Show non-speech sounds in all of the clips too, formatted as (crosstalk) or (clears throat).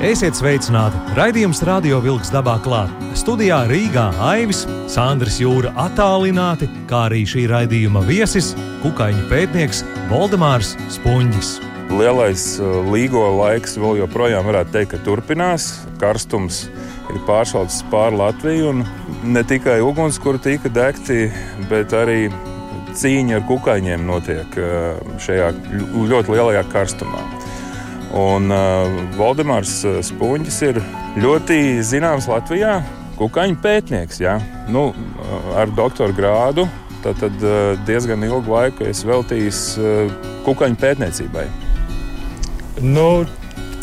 Esiet sveicināti! Raidījums Radio Vilks dabā klāt. Studijā Rīgā Aivis, Sandrs Jūra attālināti, kā arī šī raidījuma viesis, kukaiņu pētnieks Valdemārs Spunģis. Lielais uh, līgo laiks vēl joprojām varētu teikt, ka turpinās. Karstums ir pāršalts pāri Latviju, un ne tikai ugunskura tika degti, bet arī cīņa ar kukaiņiem notiek uh, šajā ļoti lielajā karstumā. Un uh, Valdemārs uh, Spunģis ir ļoti zināms Latvijā, kukaiņu pētnieks. Ja? Nu, uh, ar doktora grādu tad, tad uh, diezgan ilgu laiku es veltījis uh, kukaiņu pētniecībai. Nu,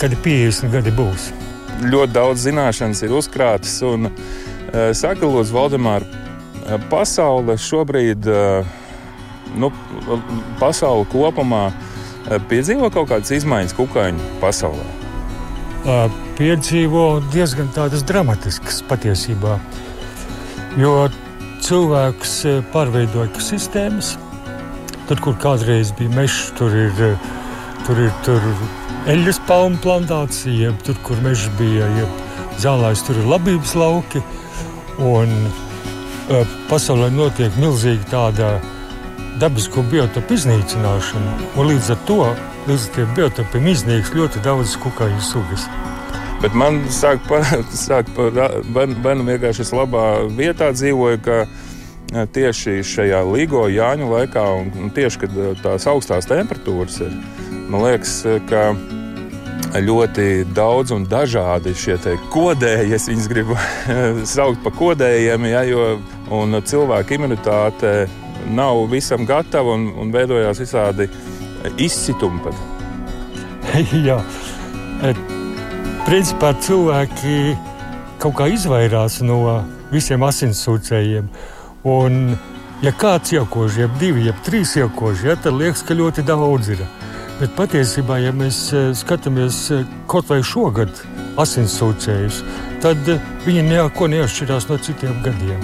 kad ir 50 gadi būs. Ļoti daudz zināšanas ir uzkrātas. Un, saka, Lūdzu, Valdemār, pasaule šobrīd, nu, pasaule kopumā Eh, piedzīvo kaut kādas izmaiņas kukaiņu pasaulē? Piedzīvo diezgan tādas dramatiskas patiesībā. Jo cilvēks pārveido ekosistēmas. Tur, kur kādreiz bija mežs, tur ir, tur ir tur eļļas palmu plantācija, tur, kur mežs bija zālājs, tur ir labības lauki. Un, pasaulē notiek milzīga tāda dabisko biotopu iznīcināšanu, un līdz ar to līdz ar biotopiem iznīks ļoti daudz kukaiņu sugas. Bet man sāk par, (laughs) sāk par bērnu vienkārši es labā vietā dzīvoju, ka tieši šajā līgo Jāņu laikā, un, tieši kad tās augstās temperatūras ir, man liekas, ka ļoti daudz un dažādi šie kodēji, es viņus gribu (laughs) saukt par kodējiem, ja, jo cilvēka imunitāte nav visam gatava un, un veidojās visādi izsitumi. Pat. (laughs) Jā, e, principā cilvēki kaut kā izvairās no visiem asinsūcējiem. Un, ja kāds iekož, jeb divi, jeb trīs iekož, ja, tad liekas, ka ļoti daudz ir. Bet patiesībā, ja mēs e, skatāmies e, kaut vai šogad asinsūcējus, tad viņi neko neatšķirās no citiem gadiem.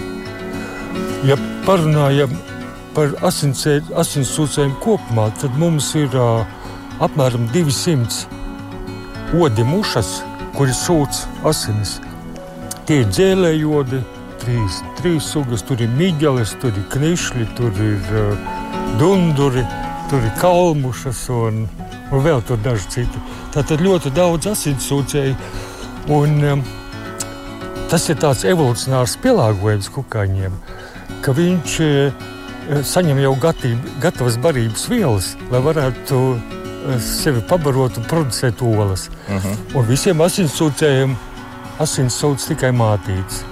Ja parunājam par asinsūcēm kopumā, tad mums ir uh, apmēram 200 odi mušas, kuri sūc asinis. Tie ir dzēlējodi, trīs, trīs sugas, tur ir mīģeles, tur ir knišļi, tur ir uh, dunduri, tur ir kalmušas un, un vēl tur daži citi. Tātad ļoti daudz asinsūcēju. Un, um, tas ir tāds evolūcionārs pielāgojums kukaiņiem, ka viņš uh, saņem jau gatību, gatavas barības vielas, lai varētu eh, sevi pabarot un producēt olas. Uh mhm. -huh. Un visiem asinsūcējiem asins sūdz tikai mātītes.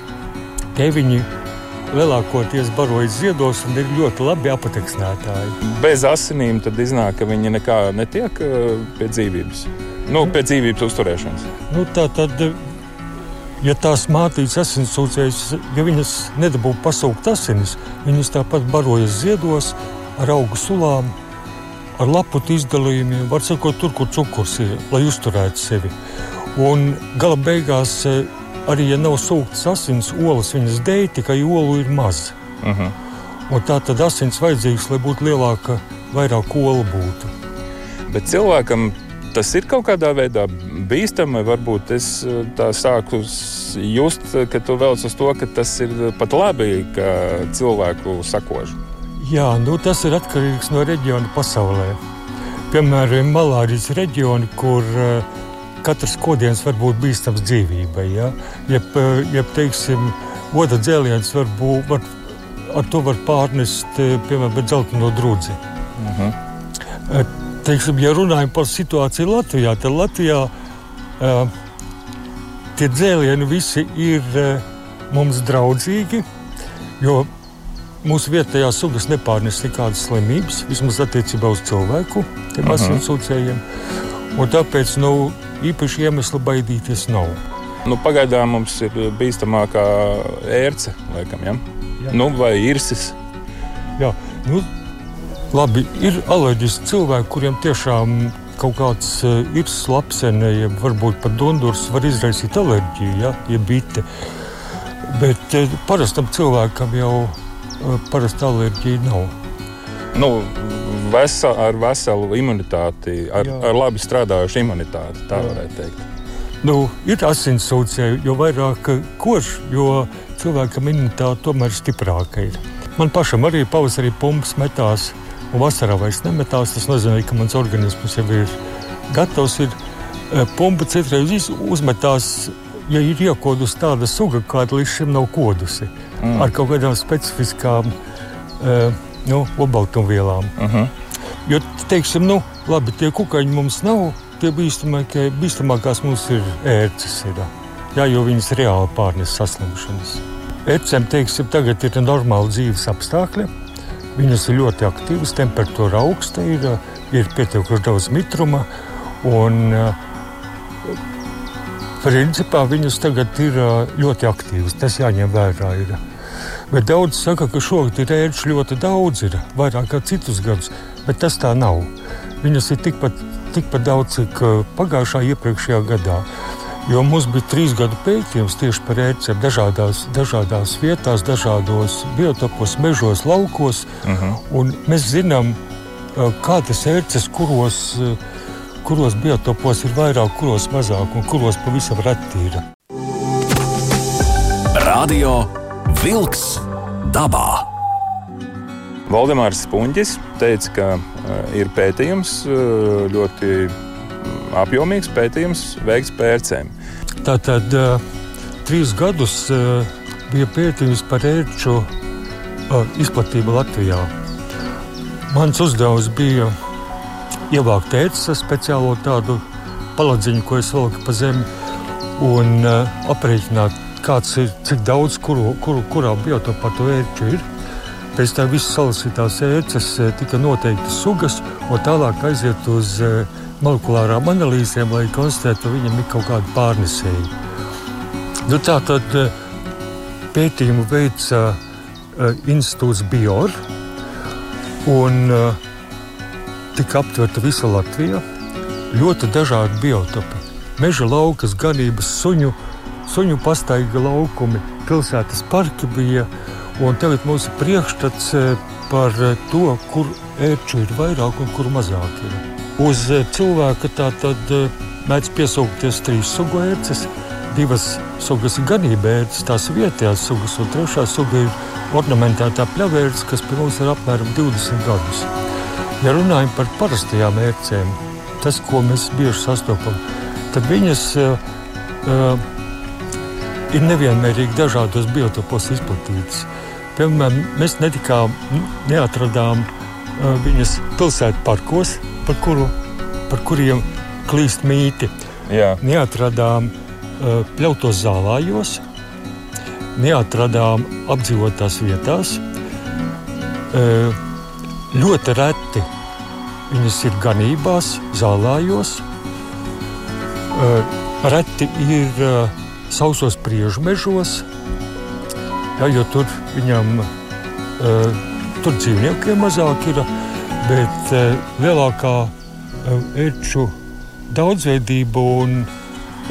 Te viņi lielākoties barojas ziedos un ir ļoti labi apateksnētāji. Bez asinīm tad iznāk, ka viņi nekā netiek eh, pie dzīvības. Nu, pie dzīvības uzturēšanas. Nu, tā tad ja tās mātītes asinsūcējas, ja viņas nedabū pasaukt asinis, viņas tāpat barojas ziedos ar augu sulām, ar lapu izdalījumiem, var sakot, tur, kur cukurs ir, lai uzturētu sevi. Un gala beigās, eh, arī ja nav sūktas asins, olas viņas dēļ, tikai olu ir maz. Uh mhm. -huh. Un tā tad asins vajadzīgs, lai būtu lielāka, vairāk olu būtu. Bet cilvēkam tas ir kaut kādā veidā bīstami. Varbūt es eh, tā sāku just, ka tu velc uz to, ka tas ir pat labi, ka cilvēku sakož. Jā, nu, tas ir atkarīgs no reģiona pasaulē. Piemēram, malārijas reģioni, kur uh, katrs kodiens var būt bīstams dzīvībai. Ja? Jeb, uh, jeb teiksim, oda dzēliens var būt, var, ar to var pārnest, piemēram, dzelteno drudzi. Uh mhm. -huh teiksim, ja runājam par situāciju Latvijā, tad Latvijā uh, tie dzēlieni visi ir uh, mums draudzīgi, jo mūsu vietējās sugas nepārnes nekādas slimības, vismaz attiecībā uz cilvēku, tiem uh -huh. asinsūcējiem. Tāpēc nu, īpaši iemesli baidīties nav. Nu, pagaidām mums ir bīstamākā ērce, laikam, ja? Jā. Nu, vai īrsis. Jā, nu, Labi, ir alerģiski cilvēki, kuriem tiešām kaut kāds uh, ir slapsene, ja varbūt pat dundurs var izraisīt alerģiju, ja, ja bite. Bet uh, parastam cilvēkam jau uh, parasta alerģija nav. Nu, vesel, ar veselu imunitāti, ar, Jā. ar labi strādājušu imunitāti, tā Jā. varētu teikt. Nu, ir asinsūcēji, jo vairāk kož, jo cilvēkam imunitāte tomēr stiprāka ir. Man pašam arī pavasarī pumpas metās, vasarā vairs nemetās. Tas nozīmē, ka mans organisms jau ir gatavs. Ir, e, pumpa citreiz uzmetās, ja ir iekodusi tāda suga, kāda līdz šim nav kodusi, mm. ar kaut kādām specifiskām uh, nu, olbaltumvielām. Uh mhm. -huh. Jo, teiksim, nu, labi, tie kukaiņi mums nav. Tie bīstamākie, bīstamākās mums ir ērces. Ir, jā, jo viņas reāli pārnes saslimšanas. Ērcēm, teiksim, tagad ir normāli dzīves apstākļi. Viņas ir ļoti aktīvas, temperatūra augsta, ir, ir pietiekuši daudz mitruma. Un, principā viņas tagad ir ļoti aktīvas. Tas jāņem vērā. Ir. Bet daudz saka, ka šogad ir ērģis ļoti daudz, ir vairāk kā citus gadus, bet tas tā nav. Viņas ir tikpat, tikpat daudz, cik uh, pagājušā iepriekšējā gadā. Jo mums bija trīs gadu pētījums tieši par ērcēm dažādās, dažādās vietās, dažādos biotopos, mežos, laukos. Uh mhm. -huh. Mēs zinām, uh, kādas ērces, kuros, uh, kuros biotopos ir vairāk, kuros mazāk un kuros pavisam reti ir. Radio Vilks dabā. Valdemārs Spunģis teica, ka uh, ir pētījums, uh, ļoti apjomīgs pētījums veikts pērcēm. Tātad trīs gadus bija pētījums par ērču izplatību Latvijā. Mans uzdevums bija ievākt ērces speciālo tādu paladziņu, ko es velku pa zemi, un aprēķināt kāds ir, cik daudz, kuru, kuru, kurā biotopā to ērču ir. Pēc tam visas salasītās ērces tika noteiktas sugas, un tālāk aiziet uz eh, molekulārām analīzēm, lai konstatētu, ka viņam ir kaut kāda pārnesēja. Nu, tā tad eh, pētījumu veica institūts Bior, un tika aptverta visa Latvija. Ļoti dažādi biotopi. Meža laukas, ganības, suņu suņu pastaiga laukumi, pilsētas parki bija. Un tagad mums ir priekšstats eh, par eh, to, kur ērču ir vairāk un kur mazāk ir. Uz eh, cilvēka tā tad mēdz piesaukties trīs sugu ērces. Divas sugas ir ganība ērces, tās vietējās sugas, un trešā suga ir ornamentētā pļavērts, kas pie mums ir apmēram 20 gadus. Ja runājam par parastajām ērcēm, tas, ko mēs bieži sastopam, tad viņas uh, ir nevienmērīgi dažādos biotopos izplatītas. Piemēram, mēs netikām, neatradām uh, viņas pilsētu parkos, par, kuru, par kuriem klīst mīti. Jā. Neatradām uh, pļautos zālājos, neatradām apdzīvotās vietās. Uh, ļoti reti viņas ir ganībās, zālājos. Reti ir sausos priežu mežos, ja, jo tur viņam uh, tur dzīvniekiem mazāk ir, bet uh, lielākā ērču daudzveidība un,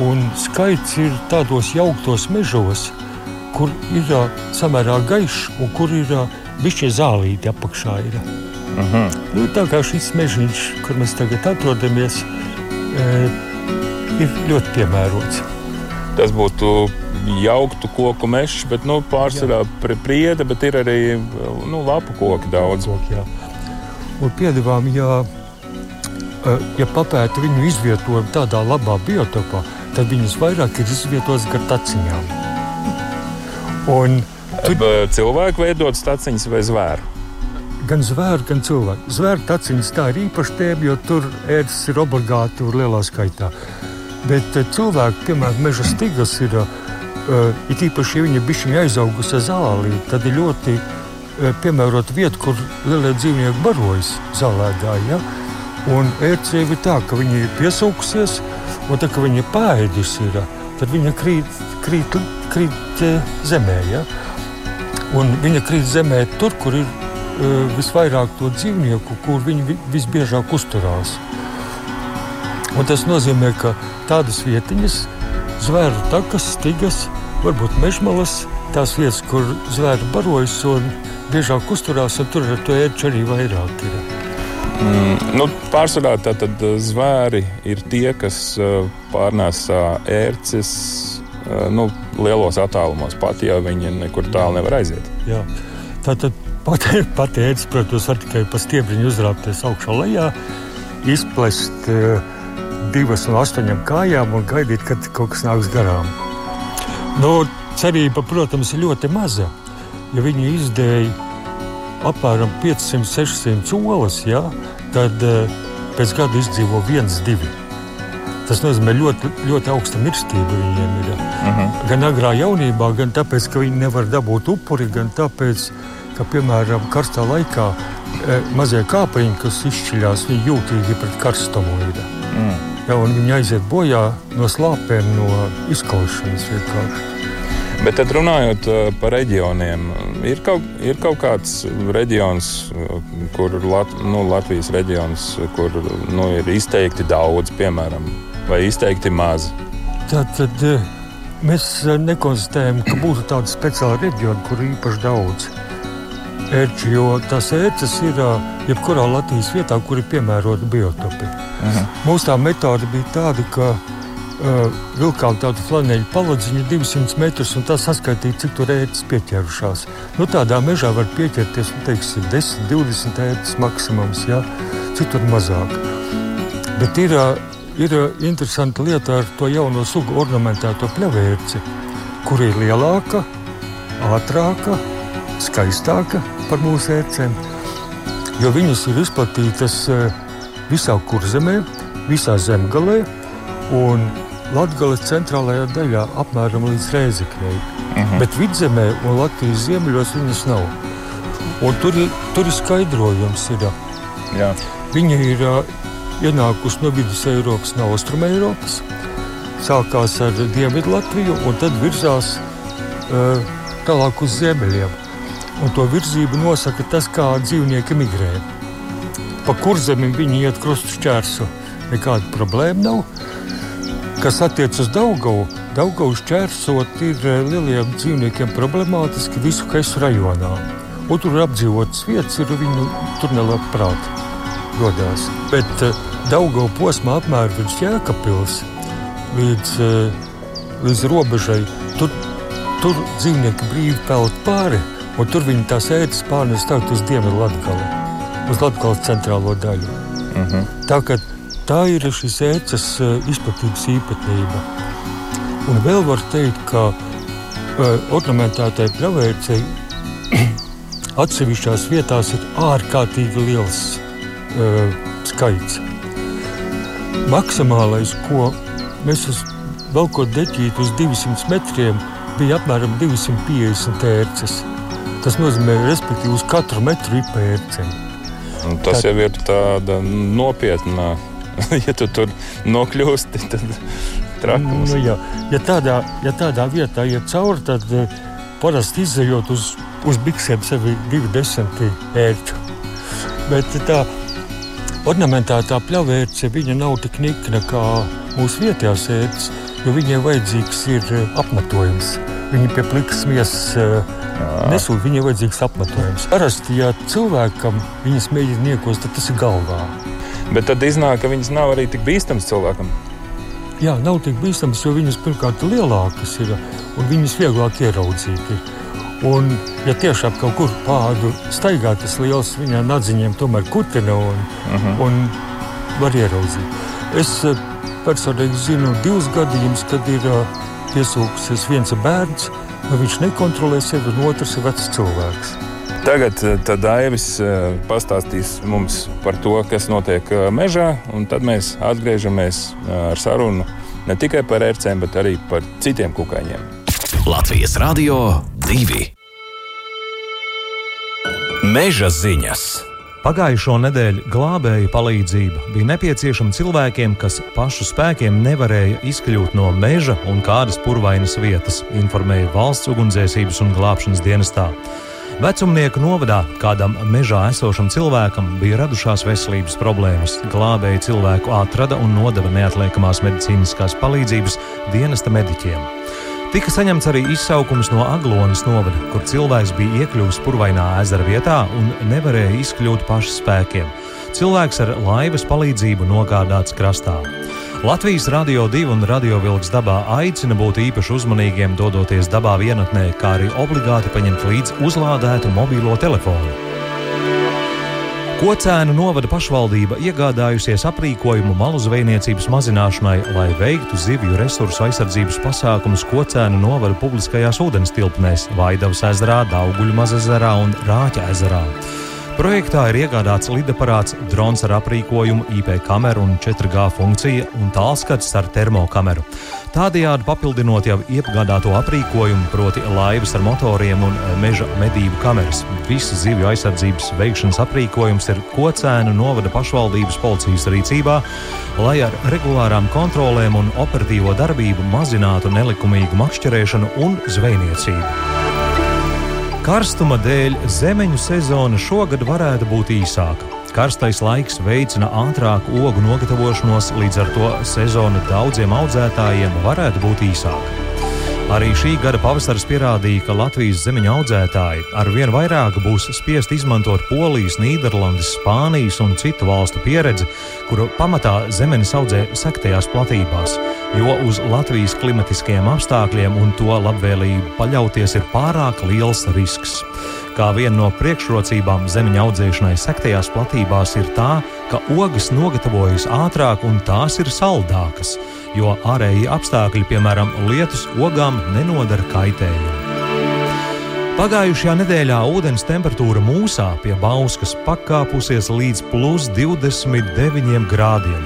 un skaits ir tādos jauktos mežos, kur ir uh, samērā gaišs un kur ir bišķi zālīti apakšā. Ir. Uh mhm. -huh. nu, tā kā šis mežiņš, kur mēs tagad atrodamies, uh, ir ļoti piemērots tas būtu jauktu koku mežs, bet nu, pārsvarā priede, bet ir arī nu, lapu koki daudz. Koki. Un piedevām, ja, eh, ja papēta viņu izvietojumu tādā labā biotopā, tad viņas vairāk ir izvietotas gar taciņām. Un tur cilvēku veidot staciņas vai zvēru. Gan zvēru, gan cilvēku. Zvēru taciņas tā ir īpaša tēma, jo tur ērts ir obligāti lielā skaitā. Bet eh, cilvēki, piemēram, meža stigas ir, uh, ir īpaši, ja viņi ir bijuši aizaugusi zālī, tad ir ļoti uh, piemērota vieta, kur lielie dzīvnieki barojas zālēdā. Ja? Un ērcēji ir tā, ka viņi ir piesaukusies, un tā, ka viņi ir pāēdusi, ir, tad viņa krīt, krīt, krīt zemē. Ja? Un viņa krīt zemē tur, kur ir visvairāk to dzīvnieku, kur viņi visbiežāk uzturās. Un tas nozīmē, ka tādas vietiņas, zvēru takas, stigas, varbūt mežmalas, tās vietas, kur zvēri barojas un biežāk uzturās, un tur ar to ērču arī vairāk ir. Mm, nu, pārsvarā tātad zvēri ir tie, kas pārnēsā ērces nu, lielos attālumos, pat ja viņi nekur tālu nevar aiziet. Jā. Tātad pati (laughs) pat ērts, protams, var tikai pa stiebriņu uzrāpties augšā lejā, izplest divas no astoņām kājām un gaidīt, kad kaut kas nāks garām. Nu, cerība, protams, ir ļoti maza. Ja viņi izdēja apmēram 500-600 olas, ja, tad uh, pēc gada izdzīvo viens, divi. Tas nozīmē ļoti, ļoti augsta mirstība viņiem ir. Uh mhm. -huh. Gan agrā jaunībā, gan tāpēc, ka viņi nevar dabūt upuri, gan tāpēc, ka, piemēram, karstā laikā e, mazie kāpiņi, kas izšķiļās, viņi jūtīgi pret karstumu ir. Ja, viņi aiziet bojā no slāpēm, no izkaušanas vienkārši. Bet tad runājot par reģioniem, ir kaut, ir kaut kāds reģions, kur Lat, nu, Latvijas reģions, kur nu, ir izteikti daudz, piemēram, vai izteikti maz. Tad, tad mēs nekonstatējam, ka būtu tāda speciāla reģiona, kur ir īpaši daudz ērču, jo tās ērces ir jebkurā Latvijas vietā, kur ir piemērota biotopi. Uh. -huh. Mūsu tā metode bija tāda, ka uh, vilkām tādu flanēļu paladziņu 200 metrus un tā saskaitīja, cik tur ērces pieķērušās. Nu, tādā mežā var pieķerties nu, teiksim, 10, 20 ērces maksimums, ja? citur mazāk. Bet ir, ir interesanta lieta ar to jauno sugu ornamentēto pļavērci, kur ir lielāka, ātrāka, skaistāka par mūsu ērcēm, jo viņas ir izplatītas visā kurzemē, visā zemgalē un Latvijas centrālajā daļā, apmēram līdz Rēzeknei. Uh mhm. -huh. Bet vidzemē un Latvijas ziemeļos viņas nav. Un tur, ir, tur ir skaidrojums. Ir, Jā. Viņa ir uh, ienākusi no vidus Eiropas, no Austrum Eiropas. Sākās ar Dienvidu Latviju un tad virzās uh, tālāk uz ziemeļiem. Un to virzību nosaka tas, kā dzīvnieki migrē. Pa kurzemim viņi iet krustu šķērsu. Nekāda problēma nav Kas attiecas uz Daugavu, Daugavu šķērsot ir eh, lieliem dzīvniekiem problemātiski visu kaisu rajonā. Un tur apdzīvotas vietas, ir viņu tur nelabprāt rodās. Bet uh, Daugavu posmā apmēram virs Jēkabpils līdz, uh, līdz robežai, tur, tur dzīvnieki brīvi peld pāri, un tur viņi tās ētas pārnes tagad uz Dienvidu Latgali, uz Latgales centrālo daļu. Uh mhm. -huh. Tā, Tā ir šīs ēcas eh, izplatības īpatnība. Un vēl var teikt, ka uh, ornamentētai pravērcei (clears throat) atsevišķās vietās ir ārkārtīgi liels uh, skaits. Maksimālais, ko mēs velkot deķītu uz 200 metriem, bija apmēram 250 ērces. Tas nozīmē, respektīvi, uz katru metru ir pērceni. Tas Tā, jau ir tāda nopietna (laughs) ja tu tur nokļūsti, tad trakums. Nu, jā. ja, tādā, ja tādā vietā iet cauri, tad uh, parasti izējot uz, uz biksēm sevi divi desmiti ērču. Bet tā ornamentētā pļavērce, viņa nav tik nikna kā mūsu vietējās ērces, jo viņai vajadzīgs ir eh, apmetojums. Viņi pie plikas miesas uh, nesūta, viņai vajadzīgs apmetojums. Parasti, ja cilvēkam viņas mēģina niekos, tad tas ir galvā. Bet tad iznāk, ka viņas nav arī tik bīstamas cilvēkam. Jā, nav tik bīstamas, jo viņas pirmkārt ir lielākas ir, un viņas vieglāk ieraudzīt. Un, ja tiešām kaut kur pāri staigā tas liels, viņā nadziņiem tomēr kutina un, uh mhm. -huh. un var ieraudzīt. Es eh, personīgi zinu divus gadījumus, kad ir piesūkusies viens bērns, nu viņš nekontrolē sevi, un otrs ir vecs cilvēks. Tagad eh, Daivis eh, pastāstīs mums par to, kas notiek eh, mežā, un tad mēs atgriežamies ar sarunu ne tikai par ērcēm, bet arī par citiem kukaiņiem. Latvijas Radio 2 Meža ziņas Pagājušo nedēļu glābēju palīdzība bija nepieciešama cilvēkiem, kas pašu spēkiem nevarēja izkļūt no meža un kādas purvainas vietas, informēja valsts ugunsdzēsības un glābšanas dienestā. Vecumnieku novadā kādam mežā esošam cilvēkam bija radušās veselības problēmas. Glābēji cilvēku atrada un nodeva neatliekamās medicīniskās palīdzības dienesta mediķiem. Tika saņemts arī izsaukums no Aglonas novada, kur cilvēks bija iekļuvis purvainā ezera vietā un nevarēja izkļūt pašu spēkiem. Cilvēks ar laivas palīdzību nogādāts krastā. Latvijas radio 2 un radio vilks dabā aicina būt īpaši uzmanīgiem, dodoties dabā vienatnē, kā arī obligāti paņemt līdzi uzlādētu mobilo telefonu. Kocēnu novada pašvaldība iegādājusies aprīkojumu malu zvejniecības mazināšanai, lai veiktu zivju resursu aizsardzības pasākumus Kocēnu novada publiskajās ūdens tilpnēs - Vaidavas ezerā, Dauguļu mazezerā un Rāķa ezerā. Projektā ir iegādāts lidaparāts, drons ar aprīkojumu, IP kameru un 4G funkciju un tālskats ar termokameru. Tādējādi papildinot jau iegādāto aprīkojumu, proti laivas ar motoriem un meža medību kameras. Visa zivju aizsardzības veikšanas aprīkojums ir Kocēnu novada pašvaldības policijas rīcībā, lai ar regulārām kontrolēm un operatīvo darbību mazinātu nelikumīgu makšķerēšanu un zvejniecību. Karstuma dēļ zemeņu sezona šogad varētu būt īsāka. Karstais laiks veicina ātrāku ogu nogatavošanos, līdz ar to sezona daudziem audzētājiem varētu būt īsāka. Arī šī gada pavasaris pierādīja, ka Latvijas zemeņu audzētāji ar vien vairāk būs spiest izmantot Polijas, Nīderlandes, Spānijas un citu valstu pieredzi, kuru pamatā zemenes audzē sektajās platībās, jo uz Latvijas klimatiskajiem apstākļiem un to labvēlību paļauties ir pārāk liels risks. Kā viena no priekšrocībām zemeņa audzēšanai sektajās platībās ir tā, ka ogas nogatavojas ātrāk un tās ir saldākas jo ārēji apstākļi, piemēram, lietus, ogām nenodara kaitējumu. Pagājušajā nedēļā ūdens temperatūra mūsā pie Bauskas pakāpusies līdz plus 29 grādiem,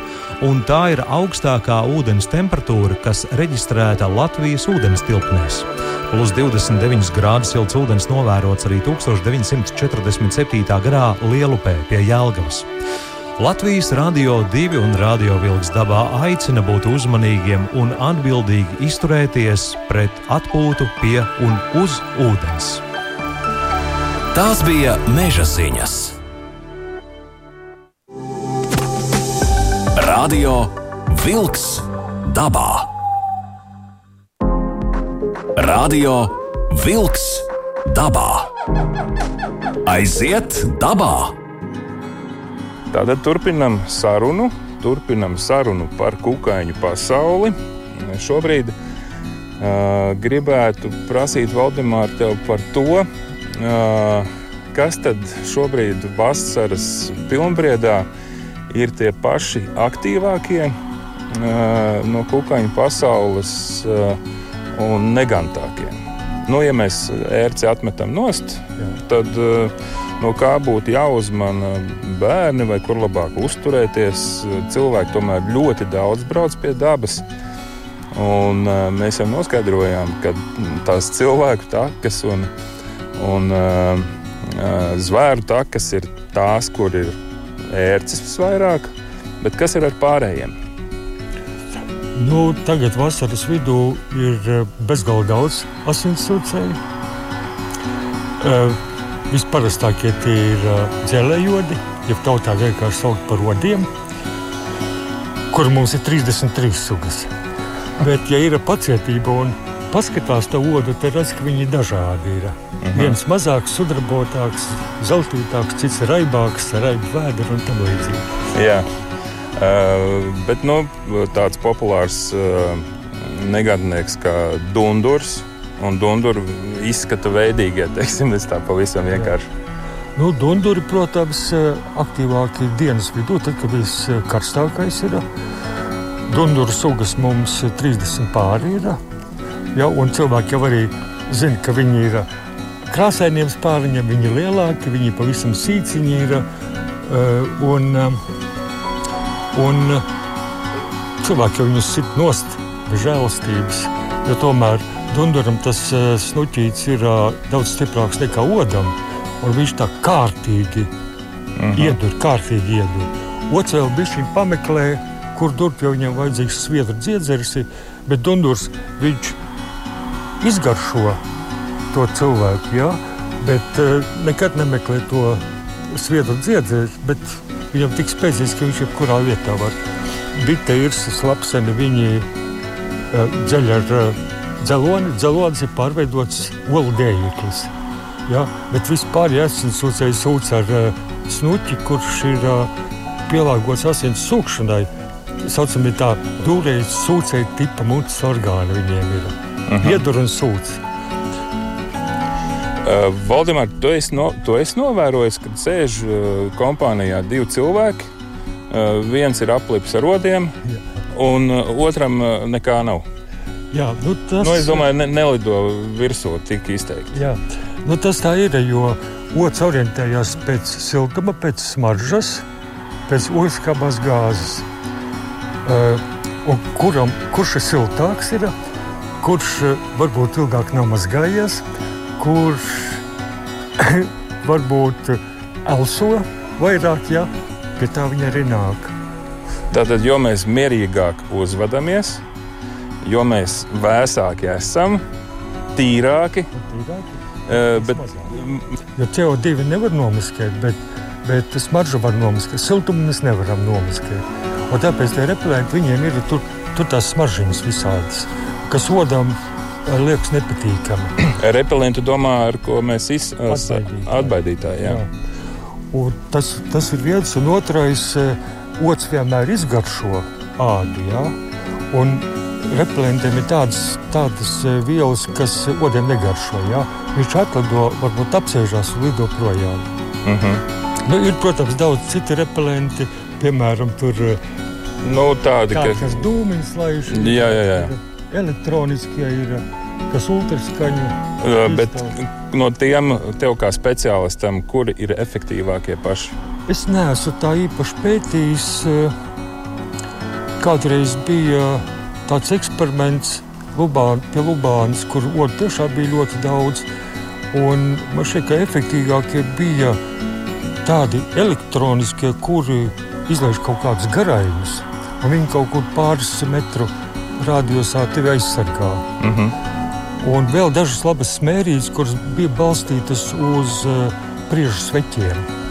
un tā ir augstākā ūdens temperatūra, kas reģistrēta Latvijas ūdens tilpnēs. Plus 29 grādus silts ūdens novērots arī 1947. gadā Lielupē pie Jēlgavas. Latvijas Rādio 2 un Rādio Vilks dabā aicina būt uzmanīgiem un atbildīgi izturēties pret atpūtu pie un uz ūdens. Tās bija meža ziņas. Radio Vilks dabā. Radio Vilks dabā. Aiziet dabā! Tātad turpinam sarunu, turpinam sarunu par kukaiņu pasauli. Šobrīd uh, gribētu prasīt Valdemāru tev par to, uh, kas tad šobrīd vasaras pilnbriedā ir tie paši aktīvākie uh, no kukaiņu pasaules uh, un negantākie. Nu, ja mēs ērci atmetam nost, Jā. tad uh, no kā būtu jāuzmana bērni vai kur labāk uzturēties. Cilvēki tomēr ļoti daudz brauc pie dabas. Un, uh, mēs jau noskaidrojām, ka tās cilvēku takas un, un uh, uh, zvēru takas ir tās, kur ir ērcis visvairāk, bet kas ir ar pārējiem? Nu, tagad vasaras vidū ir bezgalīgi daudz asinsūcēju. Uh, Visparastākie tie ir dzelējodi, jeb tautā vienkārši sauc par rodiem, kur mums ir 33 sugas. Bet, ja ir pacietība un paskatās to odu, tad redz, ka viņi dažādi ir. Uh mhm. -huh. Viens mazāks, sudrabotāks, zeltītāks, cits raibāks, raibu vēdru un tam līdzīgi. Jā, uh, bet nu, tāds populārs uh, negadnieks kā Dundurs un dunduru izskata veidīgie. Teiksim, tā pavisam vienkārši. Nu, dunduri, protams, aktīvāk ir dienas vidū, tad, kad viskarstākais ir. Dunduru sugas mums 30 pāri ir. Ja, un cilvēki jau arī zina, ka viņi ir krāsainiem spāriņiem, viņi ir lielāki, viņi pavisam sīciņi ir. Un, un cilvēki jau viņus sit nost bez žēlastības, jo tomēr Dunduram tas uh, snuķītis ir uh, daudz stiprāks nekā odam, un viņš tā kārtīgi uh mhm. -huh. iedur, kārtīgi iedur. Otrs vēl bija šī pameklē, kur durp jau viņam vajadzīgs sviedru dziedzeris, bet Dundurs viņš izgaršo to cilvēku. Ja? Bet uh, nekad nemeklē to sviedru dziedzēt, bet viņam tik spēcīgs, ka viņš jebkurā vietā var. Bite ir slapseni, viņi dzeļ ar uh, dzeloni. Dzelonis ir pārveidots olu dējīklis. Ja? Bet vispār ja asins sūcēji sūc ar uh, snuķi, kurš ir uh, pielāgots asins sūkšanai. Saucamie tā dūrēji sūcēji tipa mutes orgāni viņiem ir. Uh -huh. Iedur un sūc. Uh, Valdemār, tu esi, no, tu esi novērojis, kad sēž uh, kompānijā divi cilvēki. Uh, viens ir aplips ar rodiem, Jā. un uh, otram uh, nekā nav. Jā, nu tas, nu, es domāju, ne, nelido virsū tik izteikti. Jā, nu tas tā ir, jo otrs orientējās pēc siltuma, pēc smaržas, pēc ogleskābās gāzes. Uh, kuram, kurš ir siltāks, ir, kurš uh, varbūt ilgāk nav mazgājies, kurš (coughs) varbūt elso vairāk, ja pie tā viņa arī nāk. Tātad, jo mēs mierīgāk uzvedamies, jo mēs vēsāki esam, tīrāki. tīrāki? Uh, bet, jo CO2 nevar nomaskēt, bet, bet smaržu var nomaskēt. Siltumu mēs nevaram nomaskēt. Un tāpēc tie repelenti viņiem ir tur, tur tās smaržas visādas, kas odam liekas nepatīkami. Repelentu domā, ar ko mēs izsakām atbaidītāji. Jā. Jā. Tas, tas ir viens, un otrais - otrs vienmēr izgaršo ādu. Jā. Un repelentiem ir tādas, tādas vielas, kas odiem negaršo. Jā. Viņš atlido, varbūt apsēžās un lido projām. Mhm. -huh. nu, ir, protams, daudz citu repelenti, piemēram, tur, nu, tādi, ka... kas dūmiņas laiž. Jā, jā, jā elektroniskie ir, kas ultraskaņu. Bet no tiem tev kā speciālistam, kuri ir efektīvākie paši? Es neesmu tā īpaši pētījis. Kādreiz bija tāds eksperiments Lubān, pie Lubānas, kur otru tiešām bija ļoti daudz. Un man šķiet, ka efektīvākie bija tādi elektroniskie, kuri izlaiž kaut kādus garājumus. Viņi kaut kur pāris metru radiusā tevi aizsargā. Mm -hmm. Un vēl dažas labas smērijas, kuras bija balstītas uz uh, priežu sveķiem.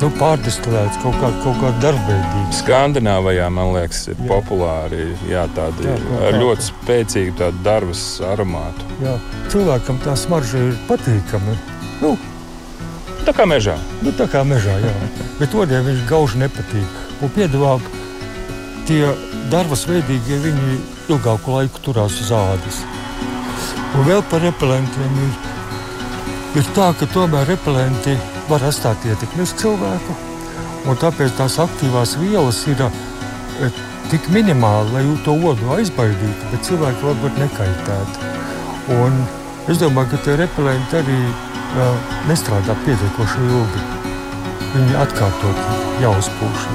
Nu, pārdestilēts kaut kāda kaut kā darbveidīga. Skandināvijā, man liekas, ir jā. populāri jā, tādi jā, ar ļoti spēcīgu tādu darbas aromātu. Jā. Cilvēkam tā smarža ir patīkama. Nu, tā kā mežā. Nu, tā kā mežā, jā. Bet otriem viņš gauži nepatīk. Un piedāvā tie darbas veidīgie viņi ilgāku laiku turās uz ādas. Un vēl par repelentiem ir, ir tā, ka tomēr repelenti var atstāt ietekmi uz cilvēku. Tāpēc tās aktīvās vielas ir e, tik minimāli, lai to odu aizbaidītu, bet cilvēki varbūt nekaitētu. Un es domāju, ka tie repelenti arī uh, nestrādā pietiekoši ilgi. Viņi atkārtot jāuzpūš.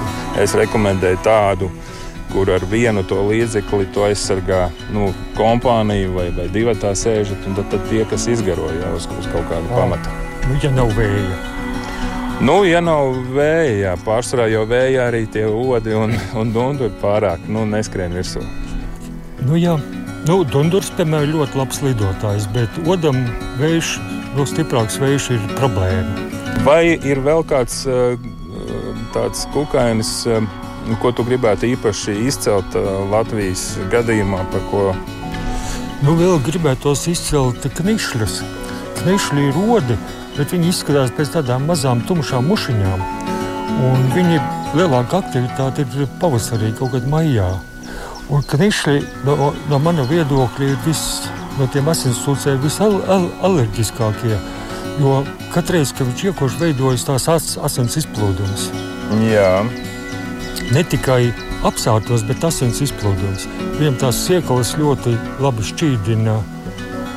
Es rekomendēju tādu kur ar vienu to līdzekli to aizsargā nu, kompānija vai, vai divi tā sēžat, un tad, tad tie, kas izgaroja uz, uz kaut kādu pamatu. Nu, ja nav vēja. Nu, ja nav vēja, jā, pārsvarā jau vējā arī tie odi un, un dunduri pārāk nu, neskrien virsū. Nu, jā. Nu, Dundurs, piemēram, ir ļoti labs lidotājs, bet odam vējš, vēl stiprāks vējš ir problēma. Vai ir vēl kāds tāds kukainis Nu, ko tu gribētu īpaši izcelt uh, Latvijas gadījumā, par ko? Nu, vēl gribētos izcelt knišļus. Knišļi ir rodi, bet viņi izskatās pēc tādām mazām tumšām mušiņām. Un viņi lielākā aktivitāte ir pavasarī, kaut kad maijā. Un knišļi no, no mana viedokļa ir viss no tiem asinsūcējiem visalerģiskākie. Jo katru reizi, kad viņš iekoši veidojas tās asins izplūdums. Jā ne tikai apsārtos, bet asins izplūdums. Viņam tās siekalas ļoti labi šķīdina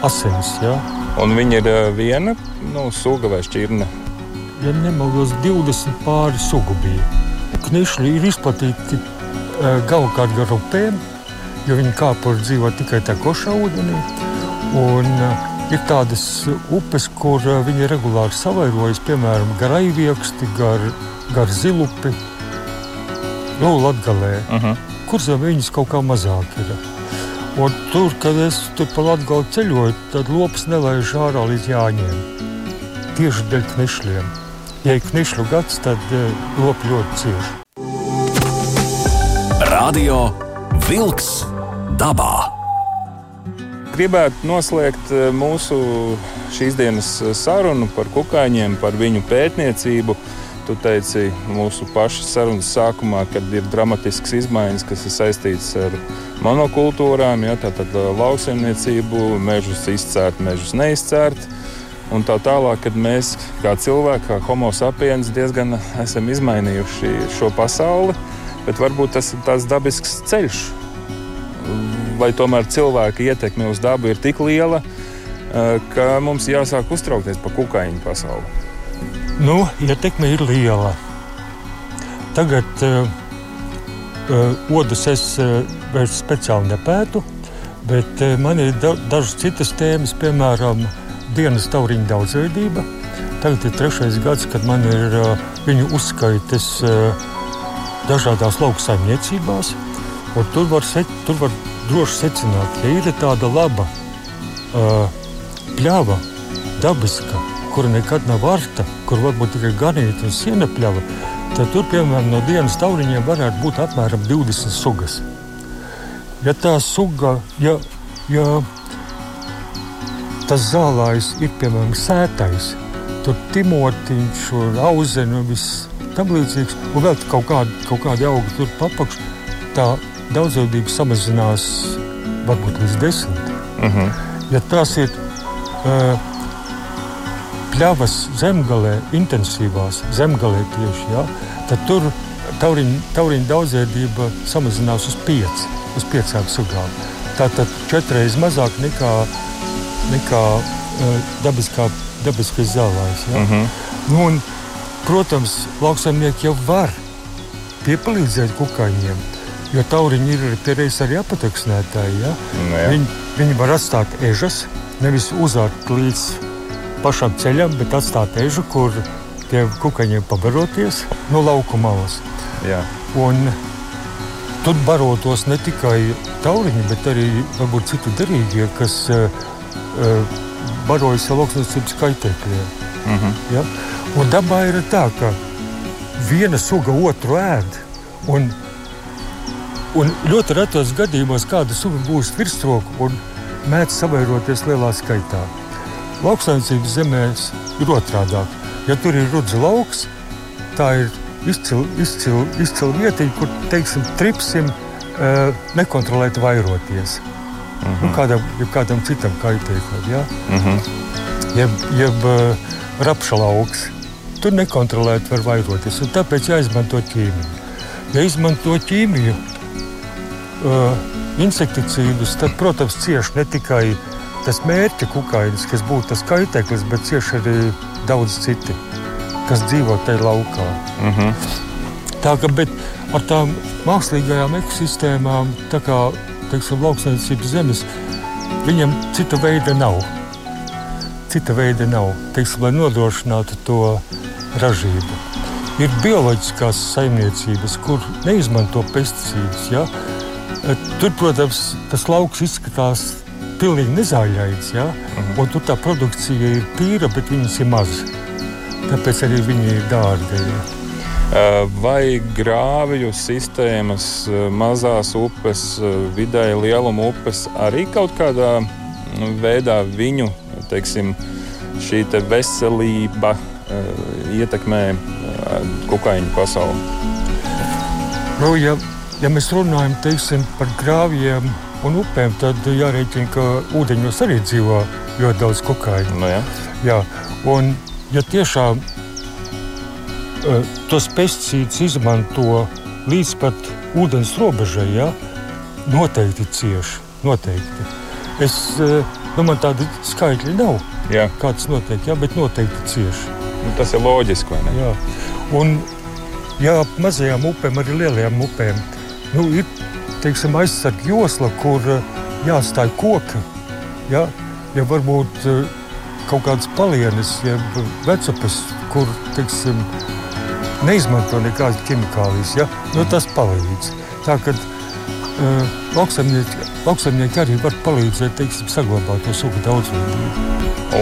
asins. Ja? Un viņa ir eh, viena nu, suga vai šķirne? Ja nemaldos, 20 pāri sugu bija. Knišļi ir izplatīti uh, galvenokārt gar upēm, jo viņi kāpuri dzīvo tikai tā košā ūdenī. Un, uh, ir tādas upes, kur uh, viņi regulāri savairojas, piemēram, gar aivieksti, gar, gar zilupi nu, Latvijā, uh -huh. kur zem viņas kaut kā mazāk ir. Un tur, kad es tur pa Latviju ceļoju, tad lops nelaiž ārā līdz jāņiem. Tieši dēļ knišļiem. Ja ir knišļu gads, tad lopi ļoti cieši. Radio Wolks dabā. Gribētu noslēgt mūsu šīs dienas sarunu par kukaiņiem, par viņu pētniecību. Tu teici mūsu pašas sarunas sākumā, kad ir dramatisks izmaiņas, kas ir saistītas ar monokultūrām, ja, tātad lauksaimniecību, mežus izcērt, mežus neizcērt. Un tā tālāk, kad mēs kā cilvēki, kā homo sapiens, diezgan esam izmainījuši šo pasauli, bet varbūt tas ir tāds dabisks ceļš. Vai tomēr cilvēka ietekme uz dabu ir tik liela, ka mums jāsāk uztraukties par kukaiņu pasauli? Nu, ietekme ir liela. Tagad uh, uh, odus es uh, vairs speciāli nepētu, bet uh, man ir da dažas citas tēmas, piemēram, dienas tauriņa daudzveidība. Tagad ir trešais gads, kad man ir viņu uzskaites dažādās lauku saimniecībās. Tur var, se, tur var droši secināt, ka ir tāda laba pļava, dabiska kura nekad nav vārta, kur varbūt tikai ganīta un sienapļava, tad tur, piemēram, no dienas tauriņiem varētu būt apmēram 20 sugas. Ja tā suga, ja, ja tas zālājs ir, piemēram, sētais, tur timotiņš, auzena un viss tam līdzīgs, un vēl kaut kādi, kaut kādi augi tur papakš, tā daudzveidība samazinās varbūt līdz desmit. Uh mhm. -huh. Ja tās ir uh, pļavas zemgalē, intensīvās zemgalē tieši, ja, tad tur tauriņa, tauriņa daudzveidība samazinās uz, piec, uz piecām sugām. Tātad četreiz mazāk nekā, nekā uh, dabiskā, dabiskais zālājs. Ja. Uh mhm. -huh. nu, un, protams, lauksaimnieki jau var piepalīdzēt kukaiņiem. Jo tauriņi ir pierādījis arī apateksnētāji. Ja? Nu, ja. viņi, viņi var atstāt ežas, nevis uzārt līdz pašam ceļam, bet atstāt ežu, kur tie kukaiņiem pabaroties no lauku malas. Jā. Un tur barotos ne tikai tauriņi, bet arī varbūt citi derīgie, kas uh, barojas ar lauksniecības kaitēkļiem. Mm -hmm. ja? Un dabā ir tā, ka viena suga otru ēd. Un, un ļoti retos gadījumos kāda suga būs virsroku un mēdz savairoties lielā skaitā. Lauksaimniecības zemēs ir otrādi. Ja tur ir rudze lauks, tā ir izcila izcil, izcil vietiņa, kur teiksim, tripsim nekontrolēti vairoties. Uh -huh. nu, kādam, kādam citam kaitēklim. Ja? Uh -huh. Jeb, jeb uh, rapša lauks. Tur nekontrolēti var vairoties. Tāpēc jāizmanto ķīmija. Ja izmanto ķīmiju, uh, insekticīdus, tad, protams, cieši ne tikai tas mērķa kukainis, kas būtu tas kaitēklis, bet cieši arī daudz citi, kas dzīvo tajā laukā. Mm -hmm. Tā kā ar tām mākslīgajām ekosistēmām, tā kā teiksim, lauksainicības zemes, viņam cita veida nav. Cita veida nav, teiksim, lai nodrošinātu to ražību. Ir bioloģiskās saimniecības, kur neizmanto pesticīdus. Ja? Tur, protams, tas lauks izskatās pilnīgi nezāļains. Ja? Uh -huh. Un tur tā produkcija ir tīra, bet viņas ir mazas. Tāpēc arī viņi ir dārgi. Ja? Vai grāvju sistēmas, mazās upes, vidēji lieluma upes arī kaut kādā veidā viņu teiksim, šī te veselība ietekmē kukaiņu pasauli? Nu, ja, ja mēs runājam teiksim, par grāvjiem, un upēm, tad jārēķina, ka ūdeņos arī dzīvo ļoti daudz kukaiņu. No nu jā. Jā, un ja tiešām tos pesticīdus izmanto līdz pat ūdens robežai, ja, noteikti cieši. Noteikti. Es, uh, nu, man tādi skaitļi nav. Jā. Kā tas notiek, jā, bet noteikti cieši. Nu, tas ir loģiski, vai ne? Jā. Un, ja mazajām upēm, arī lielajām upēm, nu, ir teiksim, aizsardzības josla, kur eh, jāstāj koki. Ja, ja varbūt eh, kaut kādas palienes, jeb vecupes, kur teiksim, neizmanto nekādas ķimikālijas, ja, nu, tas palīdz. Tā, kad, lauksaimnieki, lauksaimnieki arī var palīdzēt teiksim, saglabāt to sugu daudzveidību.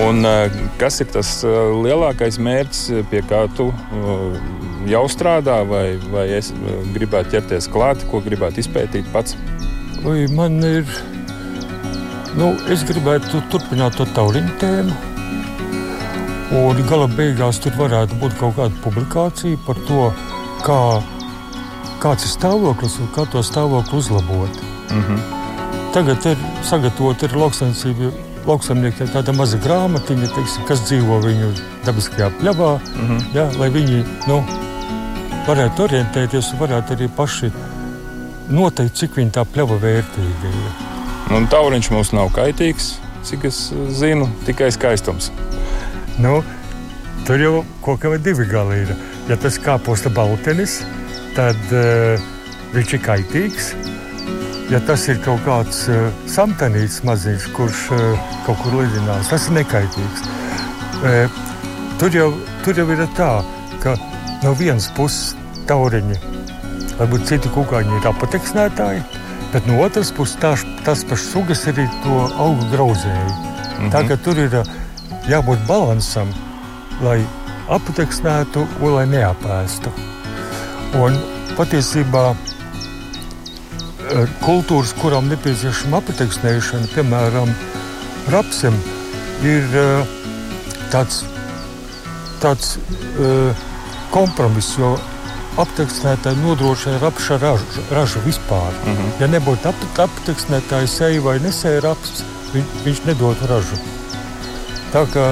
Un, kas ir tas lielākais mērķis, pie kā tu jau strādā, vai, vai es gribētu ķerties klāt, ko gribētu izpētīt pats? Vai man ir, nu, es gribētu turpināt to tauriņu tēmu. Un gala beigās tur varētu būt kaut kāda publikācija par to, kā, kāds ir stāvoklis un kā to stāvokli uzlabot. Mm -hmm. Tagad ir sagatavota lauksaimniecība lauksaimniekiem tāda maza grāmatiņa, teiksim, kas dzīvo viņu dabiskajā pļavā, mm -hmm. jā, lai viņi nu, varētu orientēties un varētu arī paši noteikt, cik viņa tā pļava vērtīga ir. Un tauriņš mums nav kaitīgs, cik es zinu, tikai skaistums. Nu, tur jau kaut kāda divi gali ir. Ja tas kāposta baltenis, tad uh, viņš ir kaitīgs ja tas ir kaut kāds uh, samtanīts maziņš, kurš uh, kaut kur lidinās, tas ir nekaitīgs. Uh, tur, jau, tur jau ir tā, ka no vienas puses tauriņi, varbūt citi kukaiņi ir apateksnētāji, bet no otras puses tās, tās pašas sugas arī to augu grauzēji. Mm -hmm. Tā kā tur ir jābūt balansam, lai apateksnētu un lai neapēstu. Un patiesībā kultūras, kurām nepieciešama apateksnēšana, piemēram, rapsim, ir tāds, tāds kompromiss, jo apteksnētāji nodrošina rapša ražu, ražu vispār. Mm -hmm. Ja nebūtu ap, apteksnētāji seja vai nesēja raps, viņ, viņš nedotu ražu. Tā kā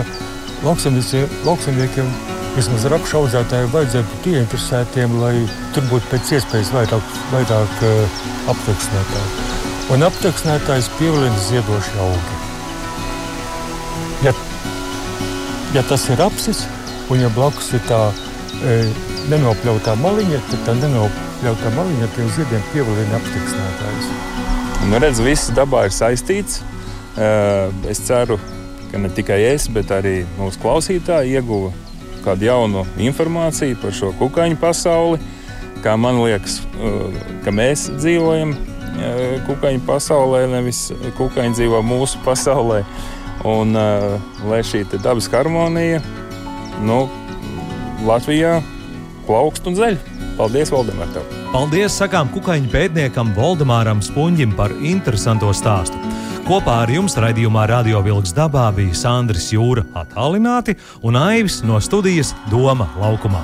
lauksaimniekiem vismaz rapšu audzētājiem vajadzētu būt ieinteresētiem, lai tur būtu pēc iespējas vairāk, vairāk uh, apteksnētāju. Un apteksnētājs pievilina ziedoši augi. Ja, ja tas ir apsis, un ja blakus ir tā e, nenopļautā maliņa, tad tā nenopļautā maliņa pie ziediem pievilina apteksnētājs. Nu, redz, viss dabā ir saistīts. Es ceru, ka ne tikai es, bet arī mūsu klausītāji ieguva kādu jaunu informāciju par šo kukaiņu pasauli. Kā man liekas, uh, ka mēs dzīvojam uh, kukaiņu pasaulē, nevis kukaiņi dzīvo mūsu (laughs) pasaulē. Un uh, lai šī dabas harmonija nu, Latvijā plaukst un zeļ. Paldies, Valdemār! Tev. Paldies, sakām kukaiņu pētniekam Valdemāram Spunģim par interesanto stāstu. Kopā ar jums raidījumā Radio Vilks dabā bija Sandris Jūra attālināti un Aivis no studijas Doma laukumā.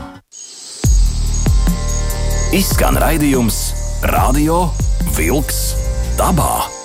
Izskan raidījums Radio Vilks dabā.